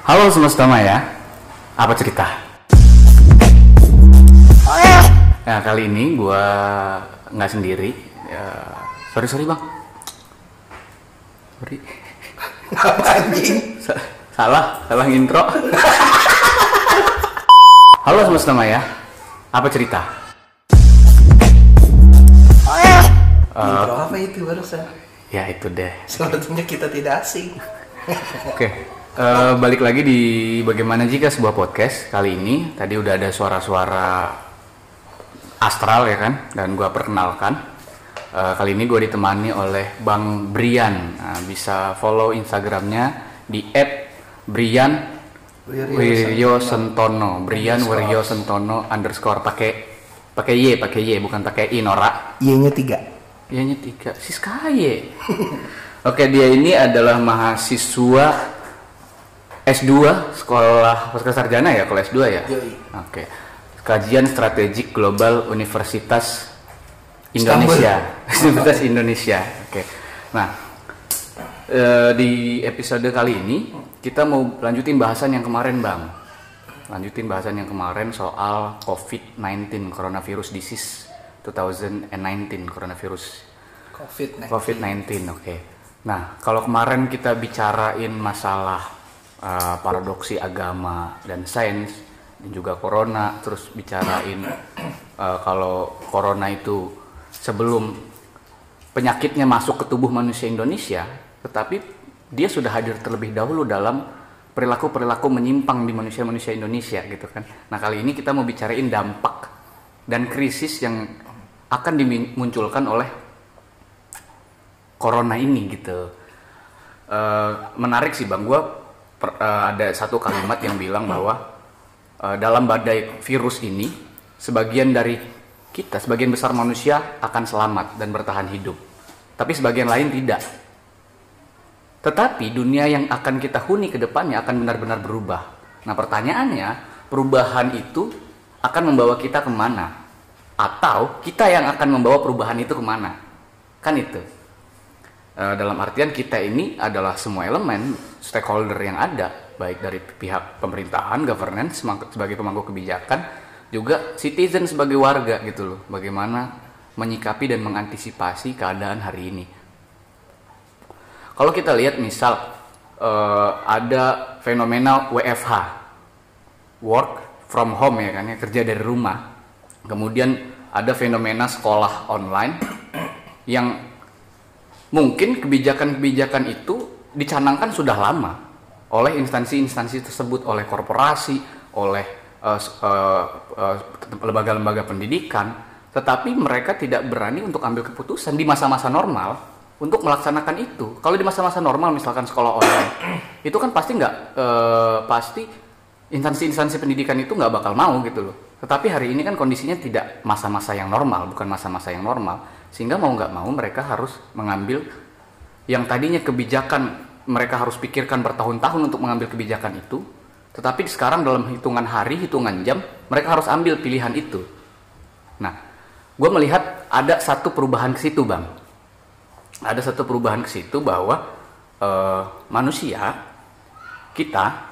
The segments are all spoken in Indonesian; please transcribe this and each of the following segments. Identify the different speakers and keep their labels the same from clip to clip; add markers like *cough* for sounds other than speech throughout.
Speaker 1: Halo semesta maya, apa cerita? Nah kali ini gua nggak sendiri. Ya, sorry sorry bang. Sorry.
Speaker 2: Anjing.
Speaker 1: Sa- salah, salah intro. Halo semesta maya, apa cerita?
Speaker 2: Intro apa itu barusan?
Speaker 1: Ya itu deh.
Speaker 2: Sepertinya kita tidak asing.
Speaker 1: Oke, eh, balik lagi di bagaimana jika sebuah podcast kali ini. Tadi udah ada suara-suara astral ya kan, dan gua perkenalkan. Eh, kali ini gue ditemani oleh Bang Brian. Nah, bisa follow Instagramnya di @brian Wiryo Sentono. Brian Wiryo Sentono underscore pakai pakai y, pakai y, bukan pakai i Nora.
Speaker 2: Y-nya tiga.
Speaker 1: Iya tiga, Siskaye. *laughs* Oke, dia ini adalah mahasiswa S2 sekolah pasca sarjana ya, kalau S2 ya. Oke. Kajian Strategik Global Universitas Indonesia. *laughs* Universitas Indonesia. Oke. Nah, eh, di episode kali ini kita mau lanjutin bahasan yang kemarin, Bang. Lanjutin bahasan yang kemarin soal COVID-19 coronavirus disease 2019 coronavirus
Speaker 2: Covid nih.
Speaker 1: COVID-19, oke. Nah, kalau kemarin kita bicarain masalah uh, paradoksi agama dan sains dan juga corona, terus bicarain uh, kalau corona itu sebelum penyakitnya masuk ke tubuh manusia Indonesia, tetapi dia sudah hadir terlebih dahulu dalam perilaku-perilaku menyimpang di manusia-manusia Indonesia gitu kan. Nah, kali ini kita mau bicarain dampak dan krisis yang akan dimunculkan oleh corona ini gitu. Eh, menarik sih bang, gue ada satu kalimat yang bilang bahwa eh, dalam badai virus ini sebagian dari kita, sebagian besar manusia akan selamat dan bertahan hidup, tapi sebagian lain tidak. Tetapi dunia yang akan kita huni ke depannya akan benar-benar berubah. Nah pertanyaannya, perubahan itu akan membawa kita ke mana? Atau kita yang akan membawa perubahan itu ke mana? Kan itu. E, dalam artian kita ini adalah semua elemen stakeholder yang ada, baik dari pihak pemerintahan, governance sebagai pemangku kebijakan, juga citizen sebagai warga gitu loh. Bagaimana menyikapi dan mengantisipasi keadaan hari ini. Kalau kita lihat misal eh, ada fenomena WFH, work from home ya kan ya kerja dari rumah. Kemudian ada fenomena sekolah online yang mungkin kebijakan-kebijakan itu dicanangkan sudah lama oleh instansi-instansi tersebut, oleh korporasi, oleh eh, eh, eh, lembaga-lembaga pendidikan, tetapi mereka tidak berani untuk ambil keputusan di masa-masa normal untuk melaksanakan itu. Kalau di masa-masa normal, misalkan sekolah online, itu kan pasti nggak eh, pasti instansi-instansi pendidikan itu nggak bakal mau gitu loh. Tetapi hari ini kan kondisinya tidak masa-masa yang normal, bukan masa-masa yang normal, sehingga mau nggak mau mereka harus mengambil yang tadinya kebijakan mereka harus pikirkan bertahun-tahun untuk mengambil kebijakan itu, tetapi sekarang dalam hitungan hari, hitungan jam, mereka harus ambil pilihan itu. Nah, gue melihat ada satu perubahan ke situ, bang. Ada satu perubahan ke situ bahwa eh, manusia kita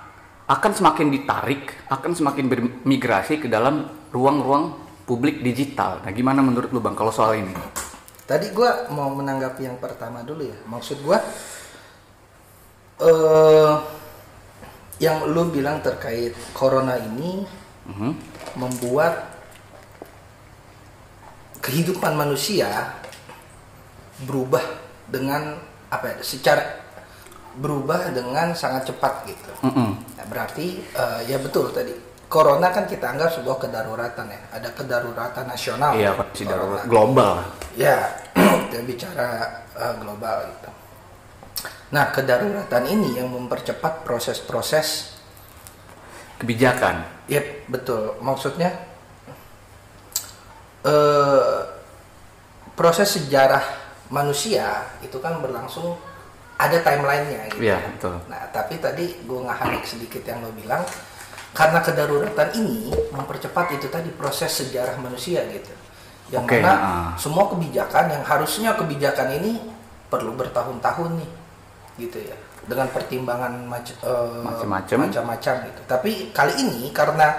Speaker 1: akan semakin ditarik, akan semakin bermigrasi ke dalam ruang-ruang publik digital. Nah, gimana menurut lu, bang, kalau soal ini?
Speaker 2: Tadi gua mau menanggapi yang pertama dulu ya. Maksud gua eh yang lu bilang terkait corona ini
Speaker 1: Mhm.
Speaker 2: membuat kehidupan manusia berubah dengan apa ya? Secara berubah dengan sangat cepat gitu.
Speaker 1: Mm-mm.
Speaker 2: Nah, berarti eh, ya betul tadi. Corona kan kita anggap sebuah kedaruratan ya. Ada kedaruratan nasional.
Speaker 1: Iya,
Speaker 2: ya,
Speaker 1: kondisi darurat global.
Speaker 2: Ya, *clears throat* kita bicara eh, global gitu. Nah, kedaruratan ini yang mempercepat proses-proses.
Speaker 1: Kebijakan.
Speaker 2: Yep, betul. Maksudnya eh proses sejarah manusia itu kan berlangsung ada timelinenya gitu.
Speaker 1: Iya, betul.
Speaker 2: Nah, tapi tadi gue ngahanik sedikit yang lo bilang karena kedaruratan ini mempercepat itu tadi proses sejarah manusia gitu. Yang
Speaker 1: Oke,
Speaker 2: mana
Speaker 1: ah.
Speaker 2: semua kebijakan yang harusnya kebijakan ini perlu bertahun-tahun nih, gitu ya. dengan pertimbangan mac- eh,
Speaker 1: Macem-macem.
Speaker 2: macam-macam gitu. Tapi kali ini karena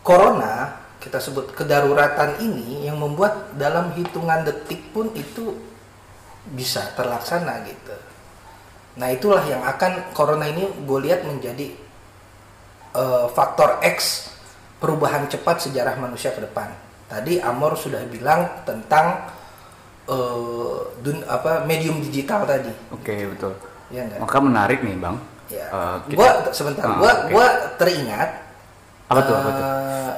Speaker 2: corona kita sebut kedaruratan ini yang membuat dalam hitungan detik pun itu bisa terlaksana gitu. Nah itulah yang akan corona ini gue lihat menjadi eh, faktor X perubahan cepat sejarah manusia ke depan. Tadi Amor sudah bilang tentang eh, dun, apa medium digital tadi,
Speaker 1: Oke betul.
Speaker 2: ya enggak?
Speaker 1: Maka menarik nih bang.
Speaker 2: Ya.
Speaker 1: Kita-
Speaker 2: gua sebentar,
Speaker 1: Ah,
Speaker 2: gua
Speaker 1: oke.
Speaker 2: gua teringat
Speaker 1: Apa tuh, apa tuh?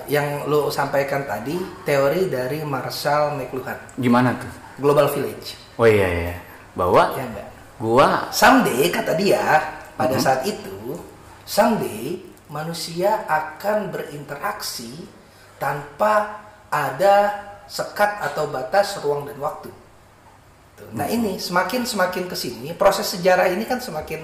Speaker 2: Yang lo sampaikan tadi teori dari Marshall McLuhan,
Speaker 1: Gimana tuh?
Speaker 2: Global Village.
Speaker 1: Oh iya iya. Bahwa
Speaker 2: Ya enggak?
Speaker 1: gua
Speaker 2: Someday kata dia pada
Speaker 1: Mhm.
Speaker 2: saat itu, someday manusia akan berinteraksi tanpa ada sekat atau batas ruang dan waktu. Tuh. Nah ini semakin semakin ke sini proses sejarah ini kan semakin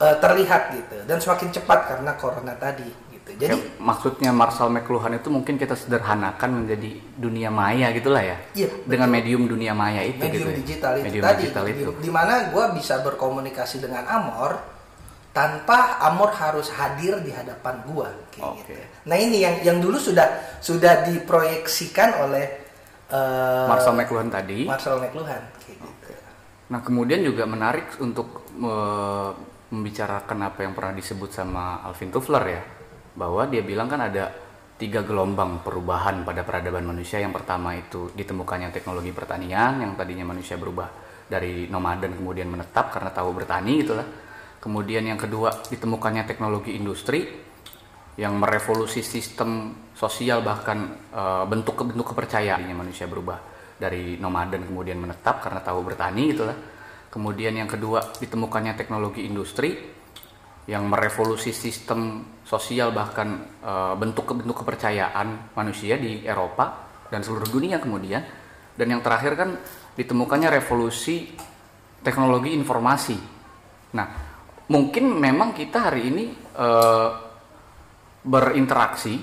Speaker 2: eh, terlihat gitu dan semakin cepat karena corona tadi. Jadi
Speaker 1: kayak maksudnya Marshall McLuhan itu mungkin kita sederhanakan menjadi dunia maya gitulah ya.
Speaker 2: Iya,
Speaker 1: Dengan medium dunia maya itu
Speaker 2: medium
Speaker 1: gitu. ya.
Speaker 2: digital itu
Speaker 1: Medium
Speaker 2: tadi
Speaker 1: digital itu.
Speaker 2: di, mana gue bisa berkomunikasi dengan Amor tanpa Amor harus hadir di hadapan gue
Speaker 1: Oke.
Speaker 2: gitu. Nah ini yang yang dulu sudah sudah diproyeksikan oleh eh,
Speaker 1: Marshall McLuhan tadi.
Speaker 2: Marshall McLuhan kayak gitu.
Speaker 1: Nah, kemudian juga menarik untuk me- membicarakan apa yang pernah disebut sama Alvin Toffler ya, bahwa dia bilang kan ada tiga gelombang perubahan pada peradaban manusia. Yang pertama itu ditemukannya teknologi pertanian, yang tadinya manusia berubah dari nomaden kemudian menetap karena tahu bertani gitulah. Kemudian yang kedua ditemukannya teknologi industri yang merevolusi sistem sosial bahkan eh, bentuk ke bentuk kepercayaan manusia berubah dari nomaden kemudian menetap karena tahu bertani gitulah. Kemudian yang kedua ditemukannya teknologi industri yang merevolusi sistem sosial bahkan eh, bentuk ke bentuk kepercayaan manusia di Eropa dan seluruh dunia kemudian. Dan yang terakhir kan ditemukannya revolusi teknologi informasi. Nah, mungkin memang kita hari ini eh, berinteraksi,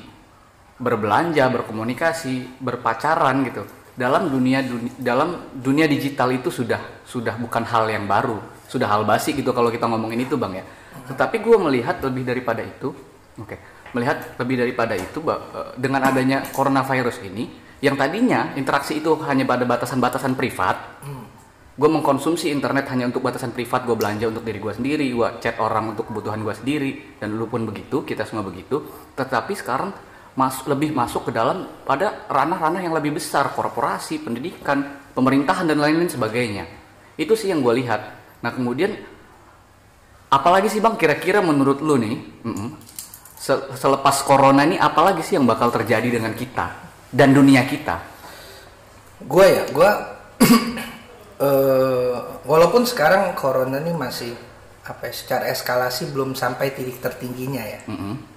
Speaker 1: berbelanja, berkomunikasi, berpacaran gitu. Dalam dunia, duni- dalam dunia digital itu sudah sudah bukan hal yang baru, sudah hal basi gitu kalau kita ngomongin itu bang ya. Tetapi gue melihat lebih daripada itu, oke, melihat lebih daripada itu eh, dengan adanya coronavirus ini, yang tadinya interaksi itu hanya pada batasan-batasan privat, gue mengkonsumsi internet hanya untuk batasan privat gue belanja untuk diri gue sendiri gue chat orang untuk kebutuhan gue sendiri dan dulu pun begitu kita semua begitu tetapi sekarang mas lebih masuk ke dalam pada ranah-ranah yang lebih besar korporasi pendidikan pemerintahan dan lain-lain sebagainya. Itu sih yang gue lihat. Nah kemudian apalagi sih bang kira-kira menurut lu nih mm-mm, se- selepas corona ini apalagi sih yang bakal terjadi dengan kita dan dunia kita?
Speaker 2: Gue ya, gue *clears throat* eh, walaupun sekarang corona ini masih apa ya, secara eskalasi belum sampai titik tertingginya ya.
Speaker 1: Mm-mm.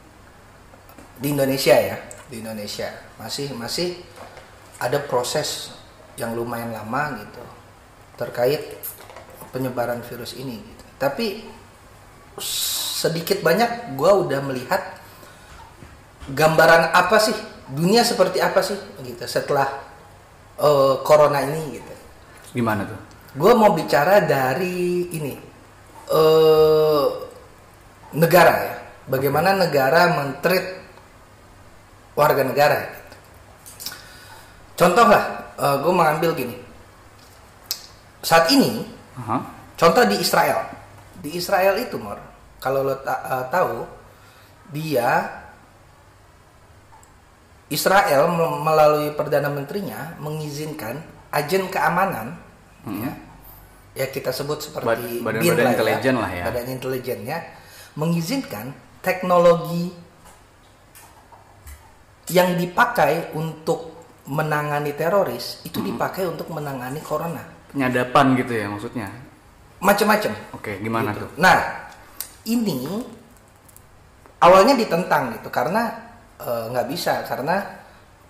Speaker 2: Di Indonesia ya di Indonesia. Masih masih ada proses yang lumayan lama gitu terkait penyebaran virus ini gitu. tapi sedikit banyak gue udah melihat gambaran apa sih dunia seperti apa sih gitu setelah eh, corona ini gitu.
Speaker 1: Gimana tuh?
Speaker 2: Gue mau bicara dari ini eh negara ya. Bagaimana negara mentreat warga negara contoh lah gue mengambil gini saat ini
Speaker 1: Aha.
Speaker 2: contoh di Israel di Israel itu mor kalau lo ta- eh, tahu dia Israel melalui perdana menterinya mengizinkan agen keamanan ya, ya kita sebut seperti
Speaker 1: Bad- badan- badan
Speaker 2: lah
Speaker 1: intelijen lah ya.
Speaker 2: badan intelijennya mengizinkan teknologi yang dipakai untuk menangani teroris itu dipakai untuk menangani corona
Speaker 1: penyadapan gitu ya maksudnya
Speaker 2: macam-macam
Speaker 1: oke gimana
Speaker 2: gitu.
Speaker 1: tuh
Speaker 2: Nah, ini awalnya ditentang gitu karena eh, nggak bisa karena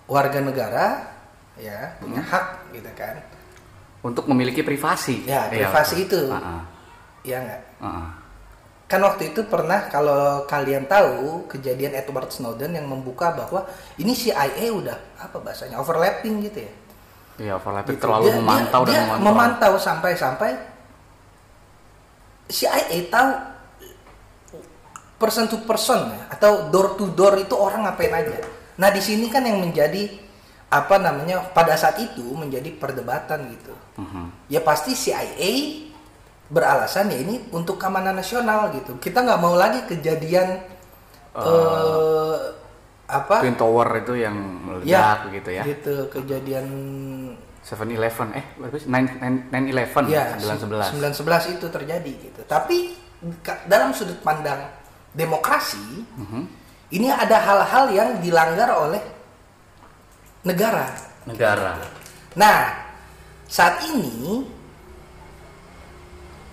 Speaker 2: warga negara ya punya
Speaker 1: Hmm.
Speaker 2: hak gitu kan.
Speaker 1: untuk memiliki privasi
Speaker 2: Ya,
Speaker 1: Iya,
Speaker 2: privasi
Speaker 1: betul.
Speaker 2: itu.
Speaker 1: Ah, ah,
Speaker 2: Ya nggak.
Speaker 1: ah, ah.
Speaker 2: Kan waktu itu pernah kalau kalian tahu kejadian Edward Snowden yang membuka bahwa ini CIA udah apa bahasanya overlapping gitu ya.
Speaker 1: Iya, overlapping
Speaker 2: Gitu.
Speaker 1: terlalu
Speaker 2: Dia-
Speaker 1: memantau
Speaker 2: dia,
Speaker 1: dan
Speaker 2: dia
Speaker 1: memantau.
Speaker 2: memantau sampai-sampai CIA tahu person to person ya, atau door to door itu orang ngapain aja. Nah di sini kan yang menjadi apa namanya pada saat itu menjadi perdebatan gitu.
Speaker 1: Mhm.
Speaker 2: Ya pasti CIA beralasan ya ini untuk keamanan nasional gitu. Kita nggak mau lagi kejadian eh apa?
Speaker 1: Twin Tower itu yang meledak gitu ya.
Speaker 2: Gitu kejadian
Speaker 1: 7-Eleven eh berapa sih? 9-11
Speaker 2: ya
Speaker 1: 9-11
Speaker 2: 911 itu terjadi gitu. Tapi dalam sudut pandang demokrasi
Speaker 1: Mhm.
Speaker 2: ini ada hal-hal yang dilanggar oleh negara.
Speaker 1: negara
Speaker 2: Nah, saat ini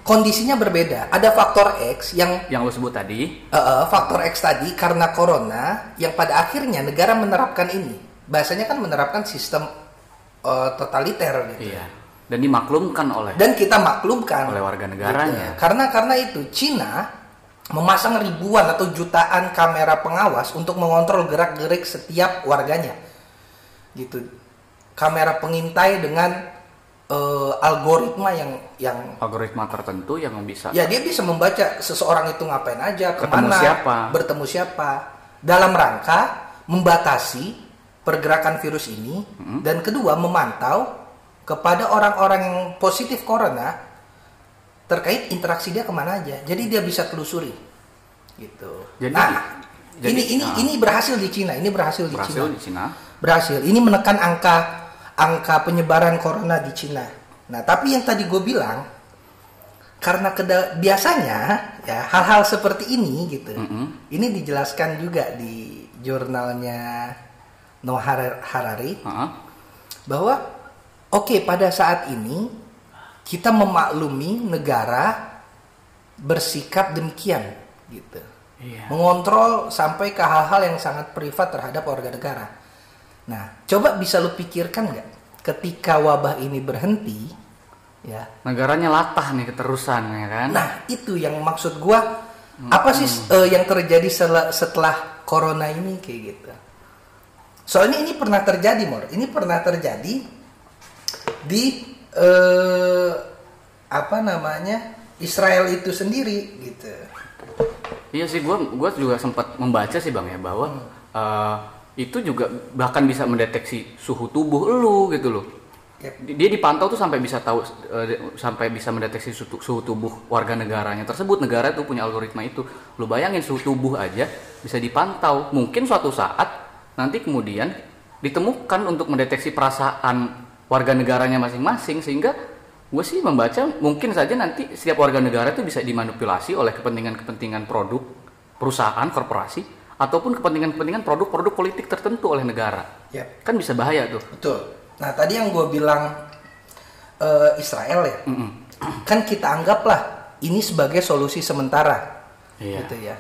Speaker 2: kondisinya berbeda. Ada faktor X yang
Speaker 1: yang lo sebut tadi
Speaker 2: eh, faktor X tadi karena corona yang pada akhirnya negara menerapkan ini. Bahasanya kan menerapkan sistem eh, totaliter gitu.
Speaker 1: iya dan dimaklumkan oleh
Speaker 2: Dan kita maklumkan
Speaker 1: oleh warga negaranya
Speaker 2: Gitu. Karena karena itu Cina memasang ribuan atau jutaan kamera pengawas untuk mengontrol gerak-gerik setiap warganya. Gitu. Kamera pengintai dengan eh, algoritma yang yang
Speaker 1: algoritma tertentu yang bisa
Speaker 2: ya dia bisa membaca seseorang itu ngapain aja,
Speaker 1: ke
Speaker 2: mana,
Speaker 1: siapa.
Speaker 2: bertemu siapa, dalam rangka membatasi pergerakan virus ini
Speaker 1: Hmm.
Speaker 2: dan kedua memantau kepada orang-orang yang positif corona terkait interaksi dia ke mana aja. Jadi dia bisa telusuri, gitu.
Speaker 1: Jadi-
Speaker 2: nah,
Speaker 1: jadi-
Speaker 2: ini ini
Speaker 1: nah.
Speaker 2: ini berhasil di Cina, ini berhasil di
Speaker 1: berhasil
Speaker 2: Cina
Speaker 1: di Cina
Speaker 2: berhasil. Ini menekan angka angka penyebaran corona di Cina. Nah, tapi yang tadi gue bilang karena keda- biasanya ya hal-hal seperti ini gitu.
Speaker 1: Mm-mm.
Speaker 2: Ini dijelaskan juga di jurnalnya Noah Har- Harari
Speaker 1: Heeh.
Speaker 2: bahwa oke pada saat ini kita memaklumi negara bersikap demikian gitu.
Speaker 1: Iya.
Speaker 2: Mengontrol sampai ke hal-hal yang sangat privat terhadap warga negara. Nah, coba bisa lu pikirkan nggak ketika wabah ini berhenti ya.
Speaker 1: negaranya latah nih keterusan ya kan
Speaker 2: Nah, itu yang maksud gua apa sih eh, yang terjadi setelah, setelah corona ini kayak gitu. Soalnya ini pernah terjadi, Mor. Ini pernah terjadi di eh apa namanya? Israel itu sendiri gitu.
Speaker 1: Iya sih, gua gua juga sempat membaca sih bang ya bahwa eh, itu juga bahkan bisa mendeteksi suhu tubuh lu gitu loh.
Speaker 2: Yap.
Speaker 1: Dia dipantau tuh sampai bisa tahu eh, sampai bisa mendeteksi suhu, suhu tubuh warga negaranya tersebut. Negara tuh punya algoritma itu. Lu bayangin suhu tubuh aja bisa dipantau. Mungkin suatu saat nanti kemudian ditemukan untuk mendeteksi perasaan warga negaranya masing-masing sehingga gue sih membaca mungkin saja nanti setiap warga negara itu bisa dimanipulasi oleh kepentingan-kepentingan produk perusahaan korporasi ataupun kepentingan-kepentingan produk-produk politik tertentu oleh negara
Speaker 2: Yap.
Speaker 1: kan bisa bahaya tuh
Speaker 2: Betul. Nah tadi yang gue bilang eh, Israel ya,
Speaker 1: Mm-mm.
Speaker 2: kan kita anggaplah ini sebagai solusi sementara,
Speaker 1: Iya.
Speaker 2: gitu ya.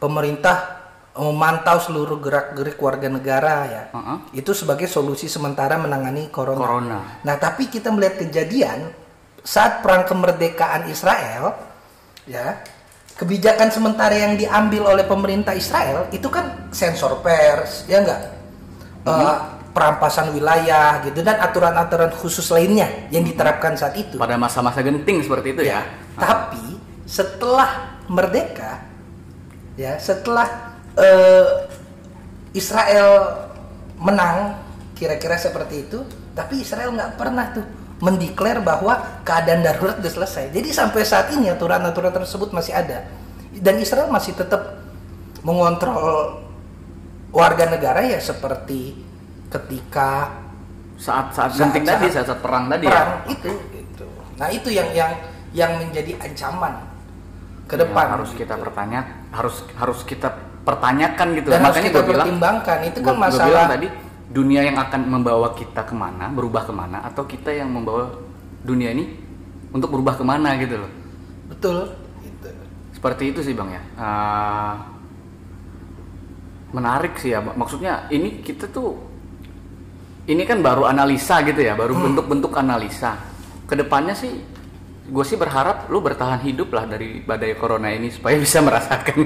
Speaker 2: Pemerintah memantau seluruh gerak-gerik warga negara ya,
Speaker 1: Uh-uh.
Speaker 2: itu sebagai solusi sementara menangani corona.
Speaker 1: corona
Speaker 2: Nah tapi kita melihat kejadian saat perang kemerdekaan Israel, ya kebijakan sementara yang diambil oleh pemerintah Israel itu kan sensor pers, ya enggak, Eh, perampasan wilayah gitu dan aturan-aturan khusus lainnya yang diterapkan saat itu.
Speaker 1: pada masa-masa genting seperti itu ya,
Speaker 2: Tapi setelah merdeka, ya setelah eh, Israel menang, kira-kira seperti itu, tapi Israel nggak pernah tuh mendeklar bahwa keadaan darurat sudah selesai. Jadi sampai saat ini aturan-aturan tersebut masih ada, dan Israel masih tetap mengontrol warga negara ya seperti ketika
Speaker 1: saat saat
Speaker 2: Saat-
Speaker 1: genting tadi
Speaker 2: saat
Speaker 1: saat, saat perang tadi
Speaker 2: perang
Speaker 1: ya
Speaker 2: itu gitu. Nah itu yang yang yang menjadi ancaman ke depan
Speaker 1: harus
Speaker 2: gitu.
Speaker 1: kita pertanya harus harus kita pertanyakan gitu
Speaker 2: dan harus
Speaker 1: makanya
Speaker 2: kita
Speaker 1: gue bilang
Speaker 2: pertimbangkan itu kan
Speaker 1: gua- gua
Speaker 2: masalah
Speaker 1: bilang tadi dunia yang akan membawa kita ke mana berubah ke mana atau kita yang membawa dunia ini untuk berubah ke mana gitu loh.
Speaker 2: Betul. Gitu.
Speaker 1: seperti itu sih bang ya. Ah, menarik sih ya. Maksudnya ini kita tuh ini kan baru analisa gitu ya baru bentuk-bentuk analisa. Ke depannya sih gue sih berharap lu bertahan hidup lah dari badai corona ini supaya *laughs* bisa merasakan.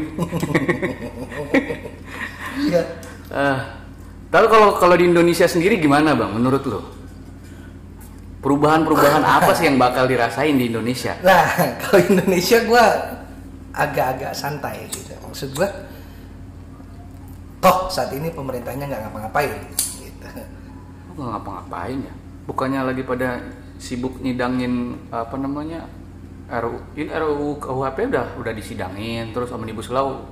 Speaker 2: Iya.
Speaker 1: Eh, Lalu kalau kalau di Indonesia sendiri gimana bang? Menurut lo perubahan-perubahan *laughs* apa sih yang bakal dirasain di Indonesia?
Speaker 2: Nah, *laughs* kalau Indonesia gua agak-agak santai gitu. Maksud gua toh saat ini pemerintahnya nggak ngapa-ngapain gitu.
Speaker 1: Nggak ngapa-ngapain ya? Bukannya lagi pada sibuk nyidangin apa namanya RU ini RUU KUHP udah udah disidangin terus omnibus law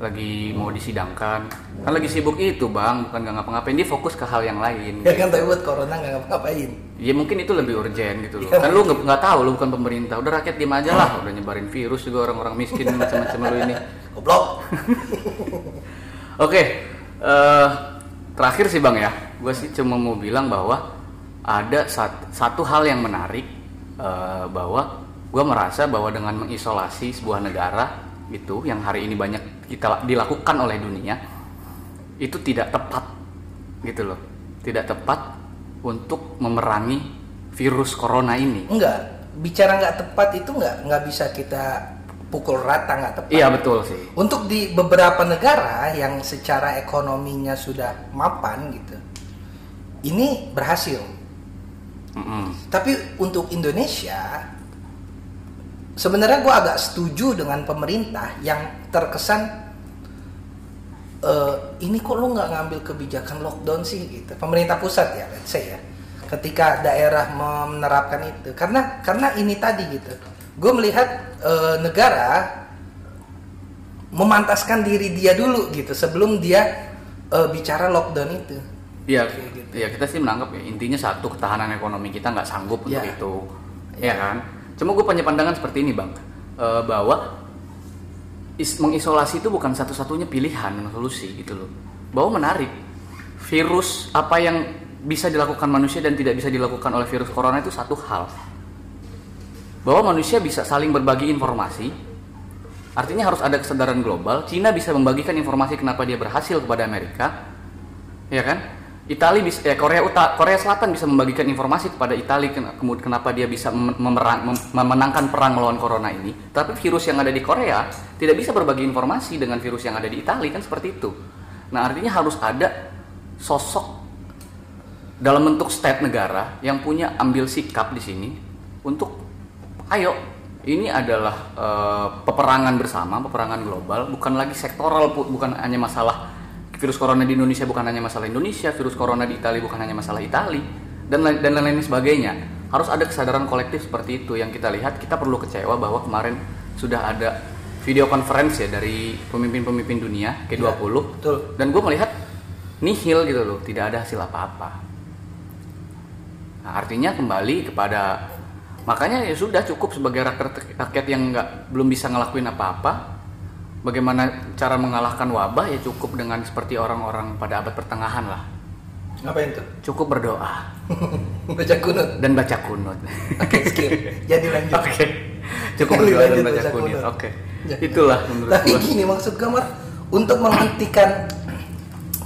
Speaker 1: lagi mau disidangkan. Kan lagi sibuk itu bang bukan nggak ngapa-ngapain. Dia fokus ke hal yang lain.
Speaker 2: Ya kan tapi buat corona nggak ngapa-ngapain.
Speaker 1: ya mungkin itu lebih urgent gitu loh.
Speaker 2: Iya,
Speaker 1: kan lu nggak tahu lu bukan pemerintah. Udah rakyat diem aja lah. Udah nyebarin virus juga orang-orang miskin *laughs* macam-macam lu ini.
Speaker 2: Goblok. *laughs*
Speaker 1: Oke, eh, terakhir sih bang ya, gue sih cuma mau bilang bahwa ada sat- satu hal yang menarik eh, bahwa gue merasa bahwa dengan mengisolasi sebuah negara itu yang hari ini banyak dilakukan oleh dunia itu tidak tepat gitu loh, tidak tepat untuk memerangi virus corona ini.
Speaker 2: Enggak, bicara nggak tepat itu nggak nggak bisa kita pukul rata nggak tepat.
Speaker 1: Iya betul sih.
Speaker 2: Untuk di beberapa negara yang secara ekonominya sudah mapan gitu, ini berhasil.
Speaker 1: Mm-mm.
Speaker 2: Tapi untuk Indonesia, sebenarnya gue agak setuju dengan pemerintah yang terkesan eh, ini kok lu nggak ngambil kebijakan lockdown sih gitu. Pemerintah pusat ya, let's say ya, ketika daerah menerapkan itu, karena karena ini tadi gitu. Gue melihat eh, negara memantaskan diri dia dulu gitu sebelum dia eh, bicara lockdown itu.
Speaker 1: Iya,
Speaker 2: gitu.
Speaker 1: ya kita sih menganggap ya intinya satu ketahanan ekonomi kita nggak sanggup untuk
Speaker 2: Ya.
Speaker 1: itu, ya kan? Cuma gue punya pandangan seperti ini bang, Eh, bahwa is- mengisolasi itu bukan satu-satunya pilihan dan solusi gitu loh. Bahwa menarik virus apa yang bisa dilakukan manusia dan tidak bisa dilakukan oleh virus corona itu satu hal. Bahwa manusia bisa saling berbagi informasi, artinya harus ada kesadaran global. Cina bisa membagikan informasi kenapa dia berhasil kepada Amerika, ya kan? Italia bisa, ya Korea Utara, Korea Selatan bisa membagikan informasi kepada Italia kemudian kenapa dia bisa mem- memerang- mem- memenangkan perang melawan corona ini. Tapi virus yang ada di Korea tidak bisa berbagi informasi dengan virus yang ada di Italia kan seperti itu. Nah artinya harus ada sosok dalam bentuk state negara yang punya ambil sikap di sini untuk ayo ini adalah eh, peperangan bersama, peperangan global, bukan lagi sektoral, bukan hanya masalah virus corona di Indonesia bukan hanya masalah Indonesia, virus corona di Italia bukan hanya masalah Italia dan dan lain-lain sebagainya. Harus ada kesadaran kolektif seperti itu yang kita lihat. Kita perlu kecewa bahwa kemarin sudah ada video conference ya dari pemimpin-pemimpin dunia G20
Speaker 2: betul.
Speaker 1: dan gue melihat nihil gitu loh, tidak ada hasil apa-apa. Nah, artinya kembali kepada makanya ya sudah cukup sebagai rakyat, rakyat yang nggak belum bisa ngelakuin apa-apa. Bagaimana cara mengalahkan wabah ya cukup dengan seperti orang-orang pada abad pertengahan lah.
Speaker 2: Ngapain tuh?
Speaker 1: Cukup berdoa *laughs*
Speaker 2: Baca kunut.
Speaker 1: dan baca kunut.
Speaker 2: Oke, skip. Jadi lanjut.
Speaker 1: Oke. Cukup
Speaker 2: Lanjut,
Speaker 1: berdoa dan baca
Speaker 2: baca
Speaker 1: kunut.
Speaker 2: kunut.
Speaker 1: Oke.
Speaker 2: Ya.
Speaker 1: Itulah menurut
Speaker 2: Tapi
Speaker 1: gue.
Speaker 2: gini maksud gue Mar, untuk menghentikan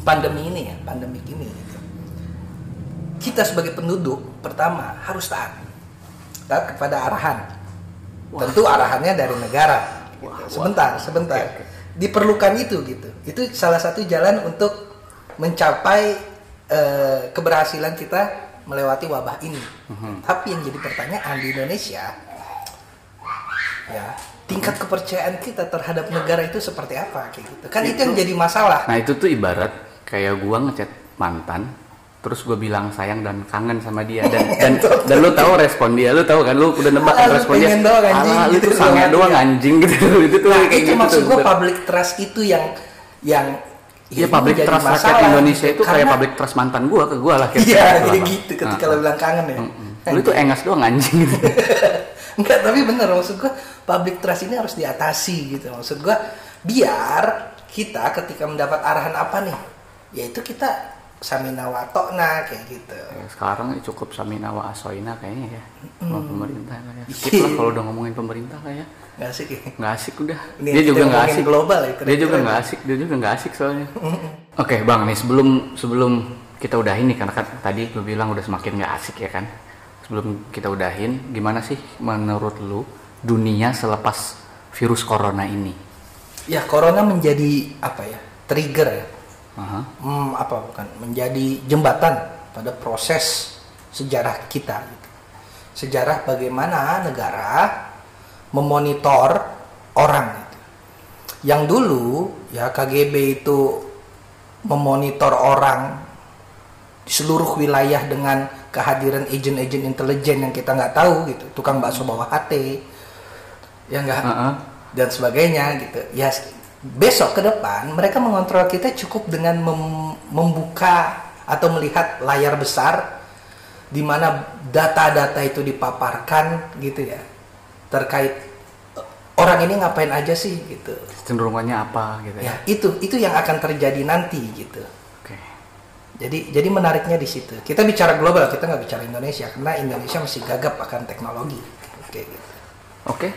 Speaker 2: pandemi ini ya, pandemi ini gitu. Kita sebagai penduduk pertama harus taat. Taat kepada arahan. Tentu arahannya dari negara. Gitu.
Speaker 1: Wah, wah.
Speaker 2: Sebentar, sebentar.
Speaker 1: Oke, oke.
Speaker 2: Diperlukan itu gitu. Itu salah satu jalan untuk mencapai eh, keberhasilan kita melewati wabah ini.
Speaker 1: Mhm.
Speaker 2: Tapi yang jadi pertanyaan di Indonesia ya tingkat kepercayaan kita terhadap negara itu seperti apa kayak gitu kan itu, yang jadi masalah
Speaker 1: Nah itu tuh ibarat kayak gua ngechat mantan, terus gue bilang sayang dan kangen sama dia dan *laughs* dan, dan lu tahu respon dia, lu tahu kan lu udah nebak
Speaker 2: lu
Speaker 1: respon dia.
Speaker 2: pengen doang, anjing,
Speaker 1: "Alah, lu
Speaker 2: gitu
Speaker 1: tuh sange
Speaker 2: doang, ya."
Speaker 1: anjing gitu. itu tuh
Speaker 2: nah
Speaker 1: kayak
Speaker 2: itu
Speaker 1: gitu
Speaker 2: maksud gue public trust itu yang yang
Speaker 1: Iya
Speaker 2: ini
Speaker 1: public trust rakyat Indonesia
Speaker 2: gitu.
Speaker 1: itu kayak
Speaker 2: Karena-
Speaker 1: public trust mantan gua ke gua lah kayak
Speaker 2: iya
Speaker 1: gitu
Speaker 2: jadi gitu ketika
Speaker 1: Ah,
Speaker 2: lo bilang kangen ya.
Speaker 1: Lu tuh engas doang anjing gitu. *laughs*
Speaker 2: Enggak, tapi bener maksud gua public trust ini harus diatasi gitu. Maksud gua biar kita ketika mendapat arahan apa nih, yaitu kita samina wa ta'na kayak gitu.
Speaker 1: Ya, sekarang cukup Samina wa Asoina kayaknya ya. Sama pemerintah lah ya. Skip lah kalau udah ngomongin pemerintah lah ya.
Speaker 2: Nggak sih kayak.
Speaker 1: nggak asik udah
Speaker 2: Ini
Speaker 1: dia juga nggak
Speaker 2: ngomongin
Speaker 1: asik
Speaker 2: global ya,
Speaker 1: dia
Speaker 2: keren-keren.
Speaker 1: juga nggak asik dia juga nggak asik soalnya oke bang nih sebelum sebelum kita udahin nih karena kan tadi lu bilang udah semakin nggak asik ya kan sebelum kita udahin gimana sih menurut lu dunia selepas virus corona ini
Speaker 2: Ya corona menjadi apa ya? Trigger ya.
Speaker 1: Aha.
Speaker 2: Hmm, apa bukan menjadi jembatan pada proses sejarah kita gitu. sejarah bagaimana negara memonitor orang gitu. Yang dulu ya KGB itu memonitor orang di seluruh wilayah dengan kehadiran agen-agen intelijen yang kita nggak tahu gitu, tukang bakso bawah HT, ya enggak
Speaker 1: Heeh.
Speaker 2: dan sebagainya gitu. Ya besok ke depan mereka mengontrol kita cukup dengan mem- membuka atau melihat layar besar di mana data-data itu dipaparkan gitu ya terkait eh, orang ini ngapain aja sih gitu.
Speaker 1: cenderungannya apa gitu ya,
Speaker 2: Ya itu itu yang akan terjadi nanti gitu.
Speaker 1: oke
Speaker 2: Jadi jadi menariknya di situ. Kita bicara global, kita nggak bicara Indonesia karena Indonesia masih gagap akan teknologi. Oke gitu.
Speaker 1: Oke,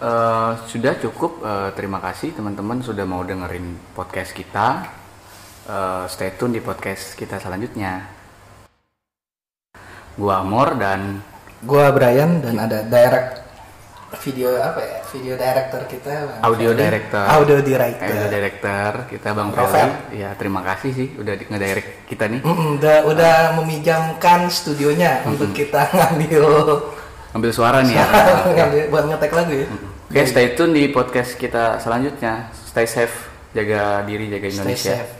Speaker 1: eh, sudah cukup. Eh, terima kasih teman-teman sudah mau dengerin podcast kita. Eh, stay tune di podcast kita selanjutnya. Gua Amor dan
Speaker 2: Gua Brian dan ada direct video apa ya? Video director kita. Bang
Speaker 1: Audio
Speaker 2: Feli.
Speaker 1: director.
Speaker 2: Audio director.
Speaker 1: audio director kita Bang. Feli. Ya terima kasih sih udah di- ngedirect kita nih.
Speaker 2: Mm-mm, udah udah meminjamkan studionya untuk kita *laughs* ngambil
Speaker 1: Ambil suara nih ya. *laughs*
Speaker 2: ngambil buat ngetek lagu ya.
Speaker 1: Oke, stay tune di podcast kita selanjutnya. Stay safe, jaga diri, jaga
Speaker 2: Stay
Speaker 1: Indonesia.
Speaker 2: safe.